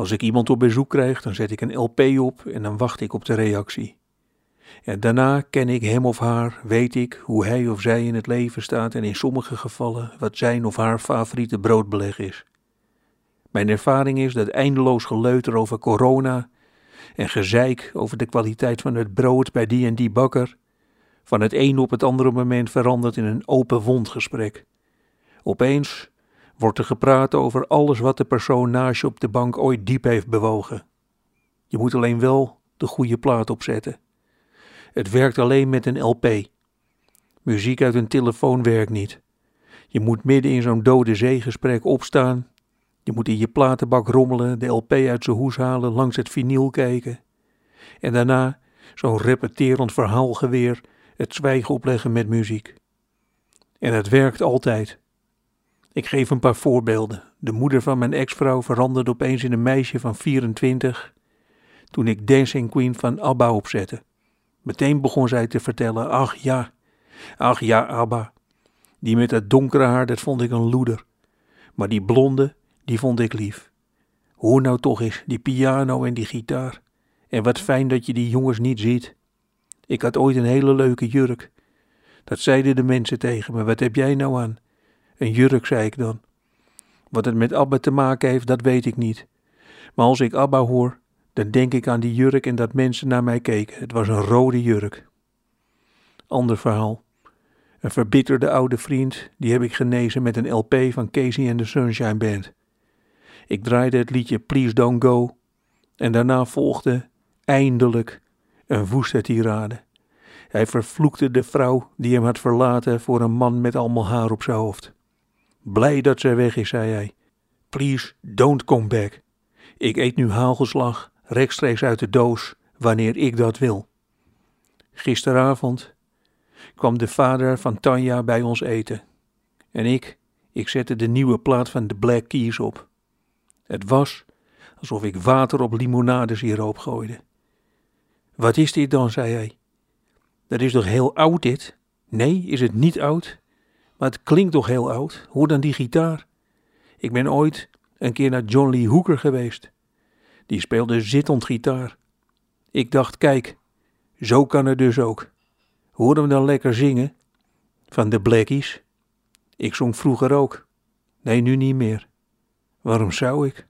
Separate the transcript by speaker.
Speaker 1: Als ik iemand op bezoek krijg, dan zet ik een LP op en dan wacht ik op de reactie. En daarna ken ik hem of haar, weet ik hoe hij of zij in het leven staat en in sommige gevallen wat zijn of haar favoriete broodbeleg is. Mijn ervaring is dat eindeloos geleuter over corona en gezeik over de kwaliteit van het brood bij die en die bakker van het een op het andere moment verandert in een open wondgesprek. Opeens wordt er gepraat over alles wat de persoon naast je op de bank ooit diep heeft bewogen. Je moet alleen wel de goede plaat opzetten. Het werkt alleen met een LP. Muziek uit een telefoon werkt niet. Je moet midden in zo'n dode zeegesprek opstaan. Je moet in je platenbak rommelen, de LP uit zijn hoes halen, langs het vinyl kijken. En daarna zo'n repeterend verhaalgeweer het zwijgen opleggen met muziek. En het werkt altijd. Ik geef een paar voorbeelden. De moeder van mijn ex-vrouw veranderde opeens in een meisje van 24 toen ik Dancing Queen van ABBA opzette. Meteen begon zij te vertellen, ach ja, ach ja ABBA. Die met dat donkere haar, dat vond ik een loeder. Maar die blonde, die vond ik lief. Hoor nou toch eens, die piano en die gitaar. En wat fijn dat je die jongens niet ziet. Ik had ooit een hele leuke jurk. Dat zeiden de mensen tegen me, wat heb jij nou aan? Een jurk, zei ik dan. Wat het met Abba te maken heeft, dat weet ik niet. Maar als ik Abba hoor, dan denk ik aan die jurk en dat mensen naar mij keken. Het was een rode jurk. Ander verhaal. Een verbitterde oude vriend, die heb ik genezen met een LP van Casey and the Sunshine Band. Ik draaide het liedje Please Don't Go en daarna volgde eindelijk een woeste tirade. Hij vervloekte de vrouw die hem had verlaten voor een man met allemaal haar op zijn hoofd. Blij dat zij weg is, zei hij. Please don't come back. Ik eet nu hagelslag rechtstreeks uit de doos wanneer ik dat wil. Gisteravond kwam de vader van Tanja bij ons eten. En ik, ik zette de nieuwe plaat van de Black Keys op. Het was alsof ik water op limonadesiroop gooide. Wat is dit dan, zei hij. Dat is toch heel oud dit? Nee, is het niet oud? Maar het klinkt toch heel oud? Hoor dan die gitaar. Ik ben ooit een keer naar John Lee Hooker geweest. Die speelde zittend gitaar. Ik dacht, kijk, zo kan het dus ook. Hoor hem dan lekker zingen? Van de Blackies. Ik zong vroeger ook. Nee, nu niet meer. Waarom zou ik?